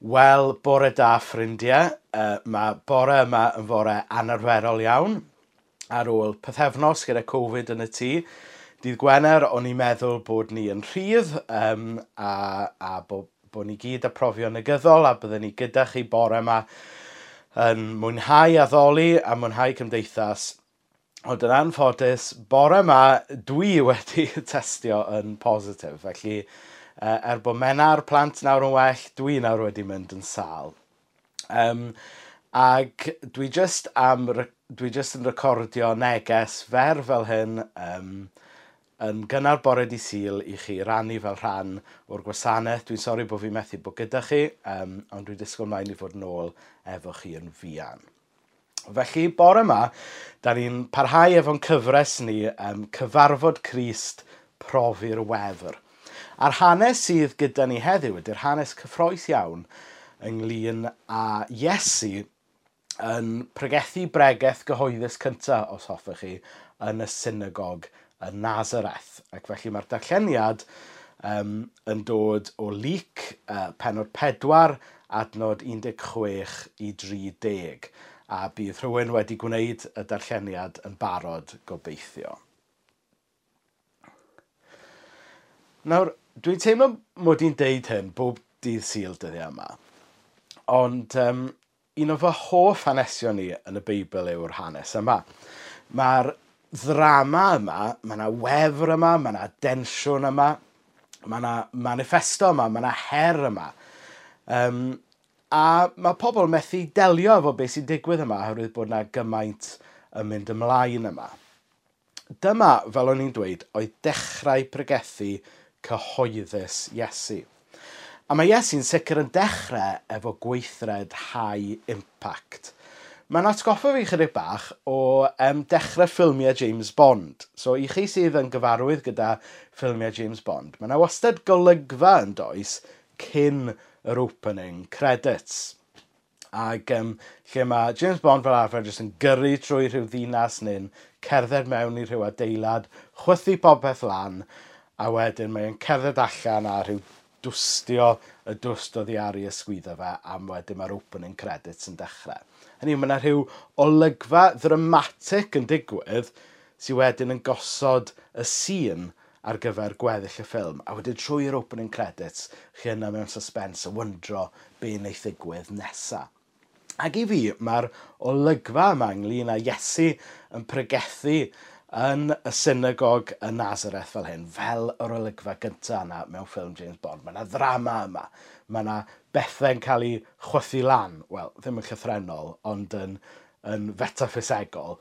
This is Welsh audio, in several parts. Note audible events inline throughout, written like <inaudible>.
Wel, bore da ffrindiau. Uh, mae bore yma yn fore anarferol iawn. Ar ôl pethefnos gyda Covid yn y tŷ, dydd Gwener o'n i'n meddwl bod ni yn rhydd um, a, a bod bo ni gyd â profion negyddol a byddwn ni gyda chi bore yma yn mwynhau addoli a mwynhau cymdeithas. Ond yn anffodus, bore yma dwi wedi <laughs> testio yn positif, felly er bod mena'r plant nawr yn well, dwi nawr wedi mynd yn sal. Um, ac dwi just, am, dwi just yn recordio neges fer fel hyn um, yn gynnar bore di sil i chi rannu fel rhan o'r gwasanaeth. Dwi'n sori bod fi methu bod gyda chi, um, ond dwi'n disgwyl mlaen i fod yn ôl efo chi yn fian. Felly, bore yma, da ni'n parhau efo'n cyfres ni, um, Cyfarfod Crist, Profi'r Wefr. A'r hanes sydd gyda ni heddiw ydy'r hanes cyffroes iawn ynglyn â Iesu yn pregethu bregeth gyhoeddus cyntaf, os hoffech chi, yn y synagog y Nazareth. Ac felly mae'r darlleniad um, yn dod o lyc uh, penod 4 adnod 16 i 30 a bydd rhywun wedi gwneud y darlleniad yn barod gobeithio. Nawr, Dwi'n teimlo mod i'n deud hyn bob dydd syl dyddiau yma. Ond um, un o fy hoff hanesion ni yn y Beibl yw'r hanes yma. Mae'r ddrama yma, mae yna wefr yma, mae yna densiwn yma, mae yna manifesto yma, mae yna her yma. Um, a mae pobl methu delio efo beth sy'n digwydd yma oherwydd bod yna gymaint yn mynd ymlaen yma. Dyma, fel o'n i'n dweud, oedd dechrau pregethu cyhoeddus Iesu. A mae Iesu'n sicr yn dechrau efo gweithred high impact. Mae'n atgoffa fi chydig bach o um, dechrau ffilmiau James Bond. So i chi sydd yn gyfarwydd gyda ffilmiau James Bond, mae yna wastad golygfa yn does cyn yr opening credits. Ac um, lle mae James Bond fel arfer jyst yn gyrru trwy rhyw ddinas neu'n cerdded mewn i rhyw adeilad, chwythu popeth lan, a wedyn mae'n cerdded allan a rhyw dwstio y dwst o i ysgwyddo fe am wedyn mae'r opening credits yn dechrau. Hynny yw, mae yna rhyw olygfa ddramatic yn digwydd sydd wedyn yn gosod y sîn ar gyfer gweddill y ffilm. A wedyn trwy'r opening credits, chi yna mewn suspense a wyndro be wneud ddigwydd nesaf. Ac i fi, mae'r olygfa yma ynglyn â Iesu yn pregethu yn y synagog y Nazareth fel hyn, fel yr olygfa gyntaf yna mewn ffilm James Bond. Mae yna ddrama yma, mae yna bethau'n cael ei chwythu lan, wel, ddim yn llythrenol, ond yn, yn fetaffisegol.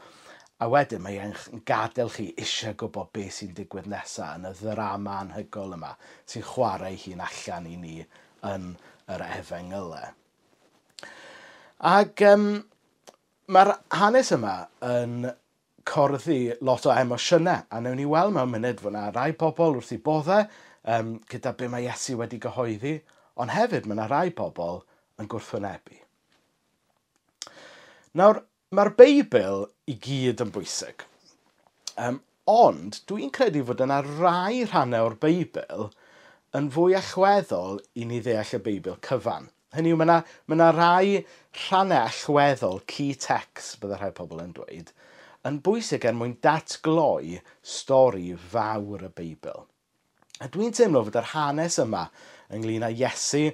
A wedyn mae e'n gadael chi eisiau gwybod beth sy'n digwydd nesaf yn y ddrama anhygol yma sy'n chwarae hi'n allan i ni yn yr efengylau. Ac um, mae'r hanes yma yn corddi lot o emosiynau. A newn ni weld mewn munud fod yna rai pobl wrth i boddau um, gyda be mae Iesu wedi gyhoeddi, ond hefyd mae yna rai pobl yn gwrthwynebu. Nawr, mae'r Beibl i gyd yn bwysig. Um, ond dwi'n credu fod yna rai rhannau o'r Beibl yn fwy allweddol i ni ddeall y Beibl cyfan. Hynny yw, mae yna, mae yna rai rhannau allweddol, key text, byddai rhai pobl yn dweud, yn bwysig er mwyn datgloi stori fawr y Beibl. A dwi'n teimlo fod yr hanes yma ynglyn â Iesu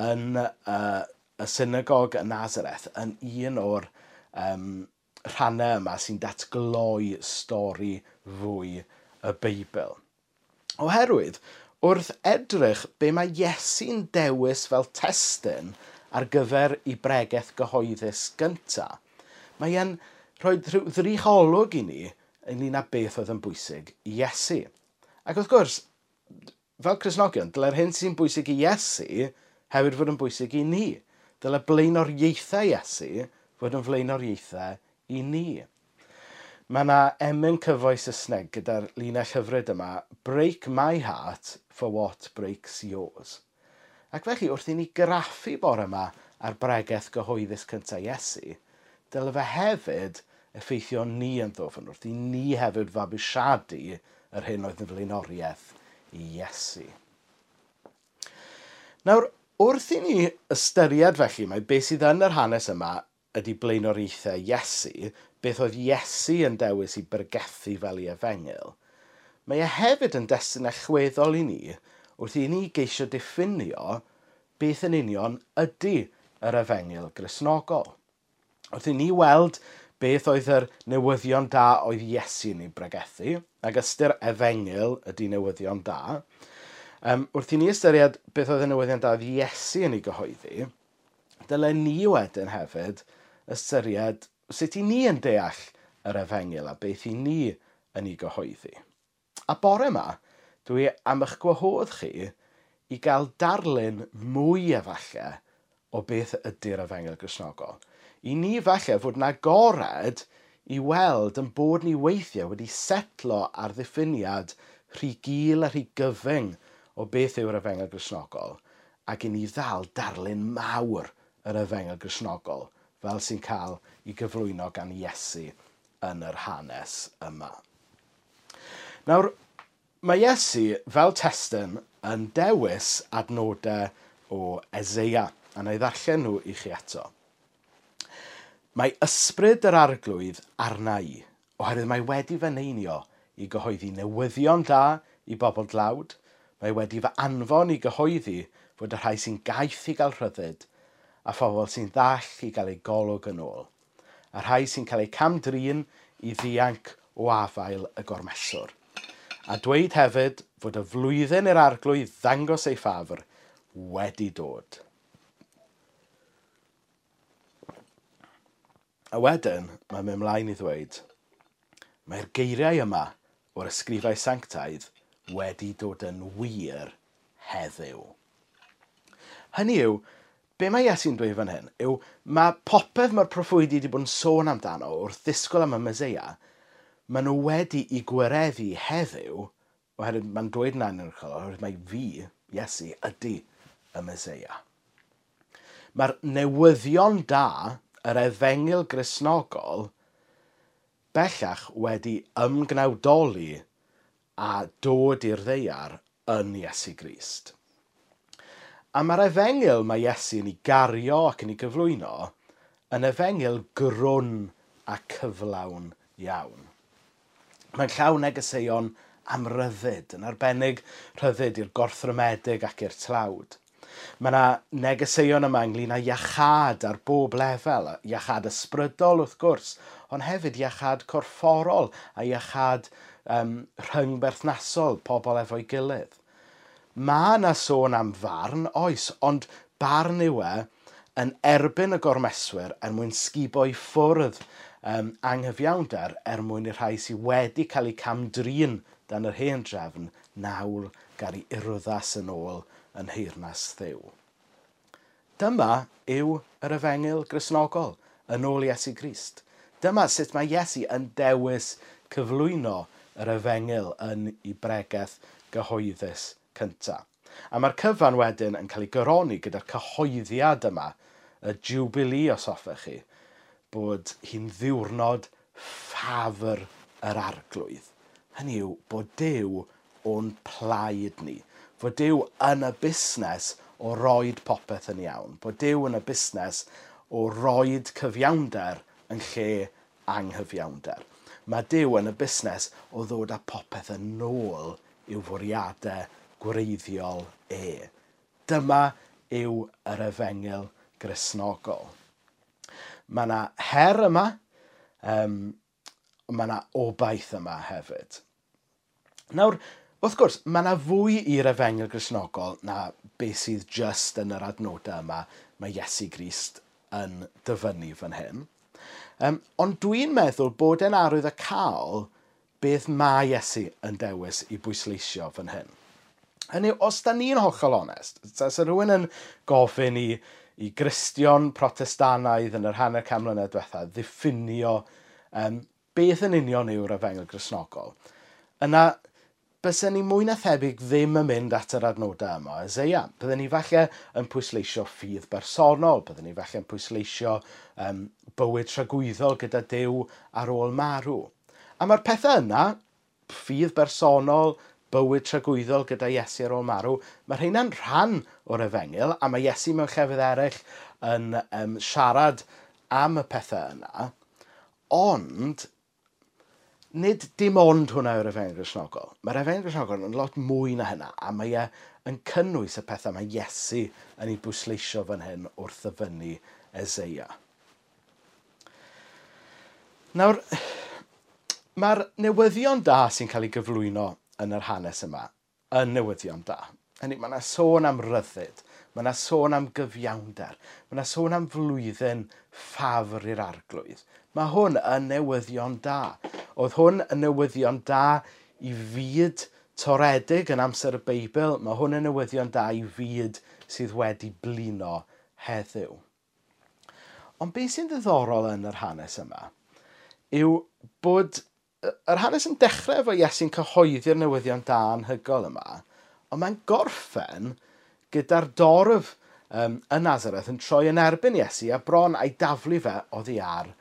yn uh, y synagog yn Nazareth yn un o'r um, rhannau yma sy'n datgloi stori fwy y Beibl. Oherwydd, wrth edrych be mae Iesu'n dewis fel testyn ar gyfer i bregeth gyhoeddus gyntaf, mae e'n rhoi rhyw ddrycholwg i ni ynglyn â beth oedd yn bwysig i Iesu. Ac wrth gwrs, fel Cresnogion, dyle'r hyn sy'n bwysig i Iesu hefyd fod yn bwysig i ni. Dyle blaenoriaethau Iesu fod yn flaenoriaethau i ni. Mae yna emyn cyfoes Saesneg gyda'r linell hyfryd yma, Break my heart for what breaks yours. Ac felly wrth i ni graffu bore yma ar bregeth gyhoeddus cyntaf Iesu, dyle fe hefyd effeithio ni yn ddofyn wrth i ni hefyd fabwysiadu yr hyn oedd yn flaenoriaeth i Iesu. Nawr, wrth i ni ystyried felly mae beth sydd yn yr hanes yma ydy blaenoriaethau Iesu, beth oedd Iesu yn dewis i byrgethu fel i efengil, mae e hefyd yn destun chweddol i ni wrth i ni geisio diffinio beth yn union ydy yr efengil grisnogol. Wrth i ni weld beth oedd yr newyddion da oedd Iesu'n ei bregethu, ac ystyr efengil ydy newyddion da. Um, wrth i ni ystyried beth oedd y newyddion da oedd Iesu yn ei gyhoeddi, dyle ni wedyn hefyd ystyried sut i ni yn deall yr efengil a beth i ni yn ei gyhoeddi. A bore yma, dwi am eich gwahodd chi i gael darlun mwy efallai o beth ydy'r efengil grisnogol i ni falle fod na gored i weld yn bod ni weithiau wedi setlo ar ddiffiniad rhy gil a rhy gyfyng o beth yw'r yfengel grisnogol ac i ni ddal darlun mawr yr yfengel grisnogol fel sy'n cael ei gyflwyno gan Iesu yn yr hanes yma. Nawr, mae Iesu fel testyn yn dewis adnodau o Ezeia, a na i ddarllen nhw i chi eto. Mae ysbryd yr arglwydd arna i, oherwydd mae wedi fy neinio i gyhoeddi newyddion da i bobl dlawd, mae wedi fy anfon i gyhoeddi fod y rhai sy'n gaeth i gael rhyddid a phobl sy'n ddall i gael eu golwg yn ôl, a rhai sy'n cael eu camdrin i ddianc o afael y gormeswr. A dweud hefyd fod y flwyddyn i'r arglwydd ddangos ei ffafr wedi dod. A wedyn, mae'n mynd mlaen i ddweud, mae'r geiriau yma o'r ysgrifau sanctaidd wedi dod yn wir heddiw. Hynny yw, be mae Iesu'n dweud fan hyn yw mae popeth mae'r proffwydi wedi bod yn sôn amdano wrth ddisgwyl am y Meseia, maen nhw wedi i gwireddu heddiw, oherwydd mae'n dweud yna yn yr uchel, oherwydd mae fi, Iesu, ydy y Meseia. Mae'r newyddion da yr efengil grisnogol bellach wedi ymgnawdoli a dod i'r ddeiar yn Iesu Grist. A mae'r efengil mae Iesu'n ei gario ac yn ei gyflwyno yn efengil grwn a cyflawn iawn. Mae'n llawn negeseuon am ryddid, yn arbennig rhyddid i'r gorthrymedig ac i'r tlawd. Mae yna negeseuon yma ynglyn â iachad ar bob lefel, iachad ysbrydol wrth gwrs, ond hefyd iachad corfforol a iachad um, rhyng berthnasol, pobl efo'i gilydd. Mae yna sôn am farn, oes, ond barn yw e yn erbyn y gormeswyr er mwyn sgubo i ffwrdd um, anghyfiawnder er mwyn i'r rhai sydd wedi cael eu camdrin dan yr hen drefn nawl gael ei urwddas yn ôl yn heirnas ddew. Dyma yw yr efengil grisnogol yn ôl Iesu Grist. Dyma sut mae Iesu yn dewis cyflwyno yr efengil yn ei bregaeth gyhoeddus cyntaf. A mae'r cyfan wedyn yn cael ei gyroni gyda'r cyhoeddiad yma, y jubilee os hoffech chi, bod hi'n ddiwrnod ffafr yr arglwydd. Hynny yw bod Dyw o'n plaid ni fod Dyw yn y busnes o roed popeth yn iawn. Bod Dyw yn y busnes o roed cyfiawnder yn lle anghyfiawnder. Mae Dyw yn y busnes o ddod â popeth yn ôl i'w fwriadau gwreiddiol e. Dyma yw yr efengil grisnogol. Mae yna her yma, um, mae yna obaith yma hefyd. Nawr, Wrth gwrs, mae yna fwy i'r efengyl grisnogol na beth sydd just yn yr adnodau yma mae Iesu Grist yn dyfynnu fan hyn. Um, ond dwi'n meddwl bod e'n arwydd y cael beth mae Iesu yn dewis i bwysleisio fan hyn. Hynny, os da ni'n hollol onest, os rhywun yn gofyn i, i gristion protestanaidd yn yr hanner cam mlynedd diwethaf ddiffinio um, beth yn union yw'r efengyl grisnogol, yna bysyn ni mwy na thebyg ddim yn mynd at yr adnodau yma o Ezeia. byddwn ni falle yn pwysleisio ffydd bersonol, byddwn ni falle yn pwysleisio um, bywyd tragwyddol gyda dew ar ôl marw. A mae'r pethau yna, ffydd bersonol, bywyd tragwyddol gyda Iesu ar ôl marw, mae rheina'n rhan o'r efengil a mae Iesu mewn llefydd eraill yn um, siarad am y pethau yna. Ond nid dim ond hwnna yw'r efengyl Gristnogol. Mae'r efengyl Gristnogol yn lot mwy na hynna, a mae e yn cynnwys y pethau mae Iesu yn ei bwysleisio fan hyn wrth ddyfynnu Ezeia. Nawr, mae'r newyddion da sy'n cael ei gyflwyno yn yr hanes yma, yn newyddion da. Hynny, mae yna sôn am ryddid, mae yna sôn am gyfiawnder, mae yna sôn am flwyddyn ffafr i'r arglwydd. Mae hwn yn newyddion da. Oedd hwn yn newyddion da i fyd toredig yn amser y Beibl. Mae hwn yn newyddion da i fyd sydd wedi blino heddiw. Ond beth sy'n ddiddorol yn yr hanes yma yw bod yr hanes yn dechrau efo Iesu'n cyhoeddi'r newyddion da anhygol yma, ond mae'n gorffen gyda'r dorf um, y Nazareth yn troi yn erbyn Iesu a bron a'i daflu fe oddi ar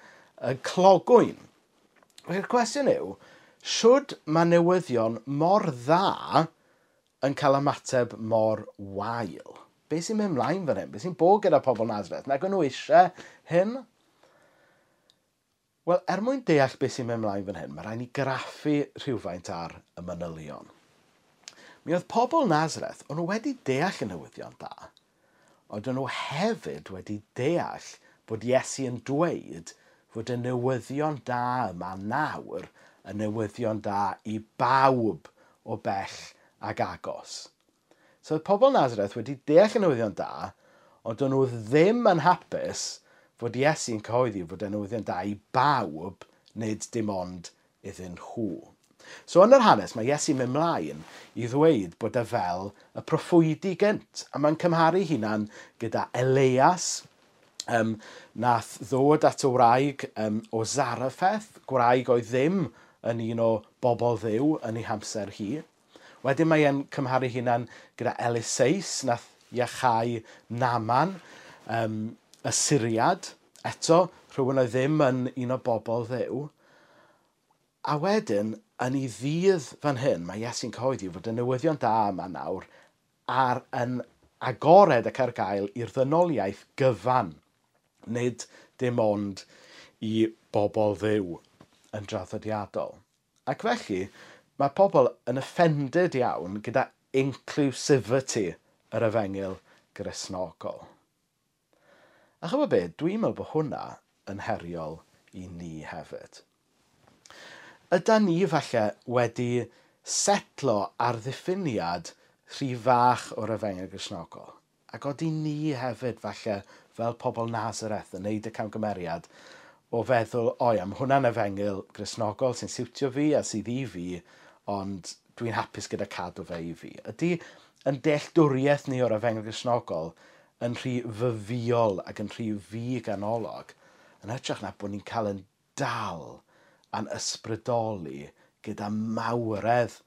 y clogwyn. Felly'r cwestiwn yw, siwrd mae newyddion mor dda yn cael ymateb mor wael? Be sy'n mynd mlaen fan hyn? Be sy'n bod gyda pobl Nazareth? Nag o'n nhw eisiau hyn? Wel, er mwyn deall beth sy'n mynd mlaen fan hyn, mae rhaid ni graffu rhywfaint ar y manylion. Mi oedd pobl Nazareth, o'n nhw wedi deall y newyddion da, ond o'n nhw hefyd wedi deall bod Iesu yn dweud fod y newyddion da yma nawr y newyddion da i bawb o bell ag agos. So oedd pobl Nazareth wedi deall y newyddion da, ond o'n nhw ddim yn hapus fod Iesu'n cyhoeddi fod y newyddion da i bawb, nid dim ond iddyn nhw. So yn yr hanes, mae Iesu'n mynd mlaen i ddweud bod e fel y proffwydi gynt, a mae'n cymharu hunan gyda Elias um, nath ddod at y wraig um, o Zarafeth, gwraig oedd ddim yn un o bobl ddiw yn ei hamser hi. Wedyn mae e'n cymharu hunan gyda Eliseis, nath Iachau Naman, um, y Syriad, eto rhywun oedd ddim yn un o bobl ddew. A wedyn, yn ei ddydd fan hyn, mae Iesu'n cyhoeddi fod y newyddion da yma nawr ar yn agored ac ar gael i'r ddynoliaeth gyfan Nid dim ond i bobl ddiw yn draddodiadol. Ac felly, mae pobl yn offended iawn gyda inclusivity yr efengil grisnogol. A chyfo be, dwi'n meddwl bod hwnna yn heriol i ni hefyd. Yda ni falle wedi setlo ar ddiffiniad rhy fach o'r efengil grisnogol. Ac oeddi ni hefyd falle fel pobl Nazareth yn neud y camgymeriad o feddwl, o ia, mae hwnna'n efengil grisnogol sy'n siwtio fi a sydd i fi, ond dwi'n hapus gyda cadw fe i fi. Ydy yn delldwriaeth ni o'r efengil grisnogol yn rhy fyfiol ac yn rhy fi ganolog, yn hytrach na bod ni'n cael yn dal a'n ysbrydoli gyda mawredd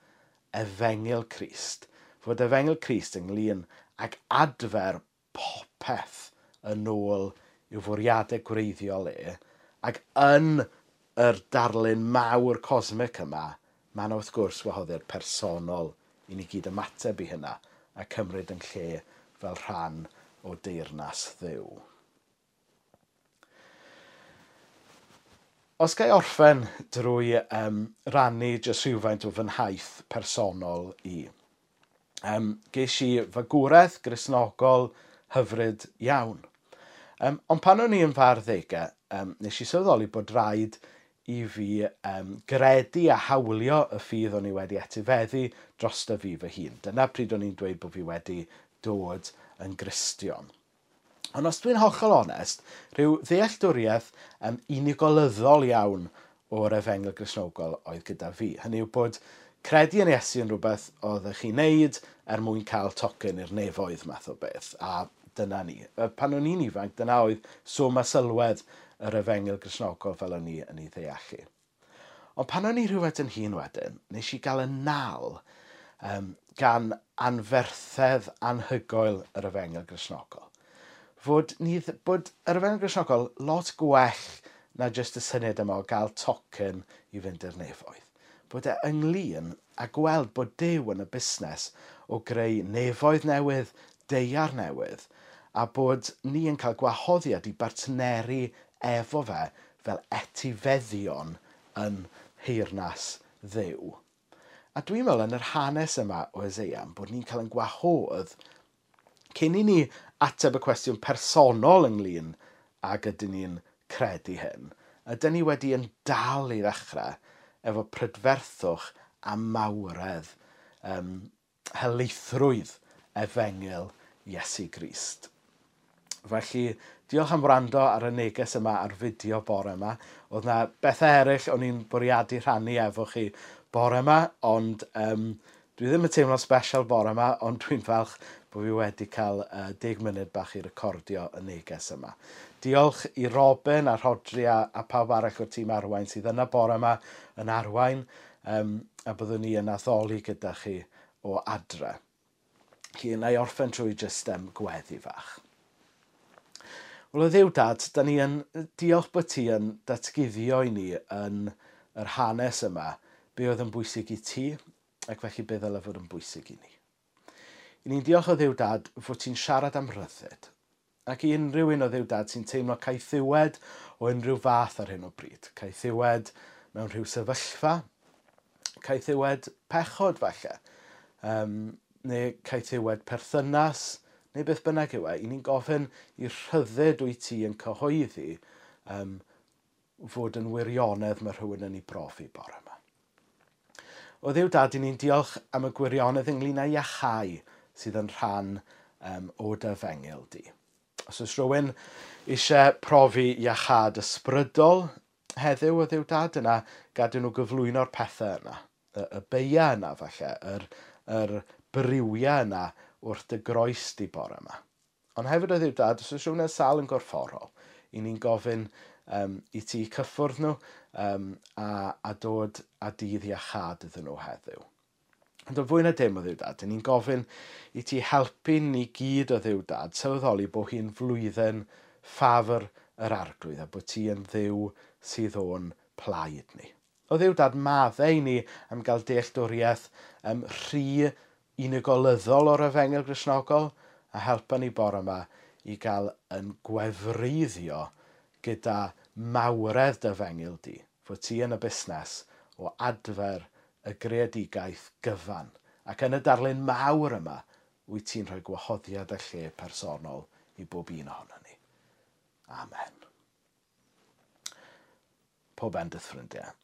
efengil Crist. Fod efengil Crist ynglyn ag adfer popeth yn ôl i'w fwriadau gwreiddiol e. Ac yn yr darlun mawr cosmic yma, mae yna wrth gwrs wahoddiad personol i ni gyd ymateb i hynna a cymryd yn lle fel rhan o deyrnas ddiw. Os gai orffen drwy um, rannu jyst rhywfaint o fy nhaith personol i. Um, ges i fagwraeth grisnogol hyfryd iawn. Um, ond pan o'n i yn far ddegau, um, nes i sylweddoli bod rhaid i fi um, gredu a hawlio y ffydd o'n i wedi etifeddu dros y fi fy hun. Dyna pryd o'n i'n dweud bod fi wedi dod yn gristion. Ond os dwi'n hollol onest, rhyw ddealltwriaeth um, unigolyddol iawn o'r efengel grisnogol oedd gyda fi. Hynny yw bod credu yn Iesu yn rhywbeth oedd chi'n neud er mwyn cael tocyn i'r nefoedd math o beth. A dyna ni. Pan o'n i'n ifanc, dyna oedd so mae sylwedd yr efengil grisnogol fel o'n i yn ei ddeallu. Ond pan o'n i rhywbeth yn hun wedyn, nes i gael y nal um, gan anferthedd anhygoel yr efengil grisnogol. Fod, ni, bod yr efengil grisnogol lot gwell na jyst y syniad yma o gael tocyn i fynd i'r nefoedd. Bod e ynglyn a gweld bod Dyw yn y busnes o greu nefoedd newydd, deiar newydd, a bod ni yn cael gwahoddiad i bartneri efo fe fel etifeddion yn heirnas ddew. A dwi'n meddwl yn yr hanes yma o Ezeian bod ni'n cael yn gwahodd cyn i ni ateb y cwestiwn personol ynglyn ag ydyn ni'n credu hyn. Ydyn ni wedi yn dal i ddechrau efo prydferthwch a mawredd um, helaethrwydd efengil Iesu Grist. Felly, diolch am wrando ar y neges yma, ar fideo bore yma. Oedd yna bethau eraill o'n i'n bwriadu rhannu efo chi bore yma, ond um, dwi ddim yn teimlo special bore yma, ond dwi'n falch bod fi wedi cael uh, 10 munud bach i recordio y neges yma. Diolch i Robin a Rodri a, a pawb arall o'r tîm arwain sydd yna bore yma yn arwain um, a byddwn ni yn addoli gyda chi o adre. Chi yna i orffen trwy jyst um, gweddi fach. Wel, o ddew dad, da ni yn diolch bod ti yn datguddio i ni yn yr hanes yma be oedd yn bwysig i ti ac felly be ddylai fod yn bwysig i ni. I ni'n diolch o ddew dad fod ti'n siarad am rhyddid ac i unrhyw un o ddew dad sy'n teimlo caethiwed o unrhyw fath ar hyn o bryd. Caethiwed mewn rhyw sefyllfa, caethiwed pechod falle, um, neu caethiwed perthynas, neu beth bynnag yw e, i ni'n gofyn i rhydded wyt ti yn cyhoeddi um, fod yn wirionedd mae rhywun yn ei brofi bore yma. O ddiw dad, ni'n diolch am y gwirionedd ynglyn â iachau sydd yn rhan um, o dy fengil di. Os oes rhywun eisiau profi iachad ysbrydol heddiw o ddiw dad yna, gadw nhw gyflwyno'r pethau yna. Y, y beia yna falle, yr, yr brywiau yna wrth dy groes di bore yma. Ond hefyd oedd i'w dad, os oes rhywun yn sal yn gorfforol, i ni'n gofyn um, i ti cyffwrdd nhw um, a, a dod a dydd iachad iddyn nhw heddiw. Ond o fwy na dim o ddiw dad, ni'n gofyn i ti helpu ni gyd o ddiw dad sylweddoli bod hi'n flwyddyn ffafr yr arglwydd a bod ti yn ddiw sydd o'n plaid ni. O ddiw dad maddau ni am gael dealltwriaeth um, rhy unigolyddol o'r efengel grisnogol a helpa ni bore yma i gael yn gwefryddio gyda mawredd dy fengil di, fod ti yn y busnes o adfer y greadigaeth gyfan. Ac yn y darlun mawr yma, wyt ti'n rhoi gwahoddiad a lle personol i bob un ohono ni. Amen. Pob end ffrindiau.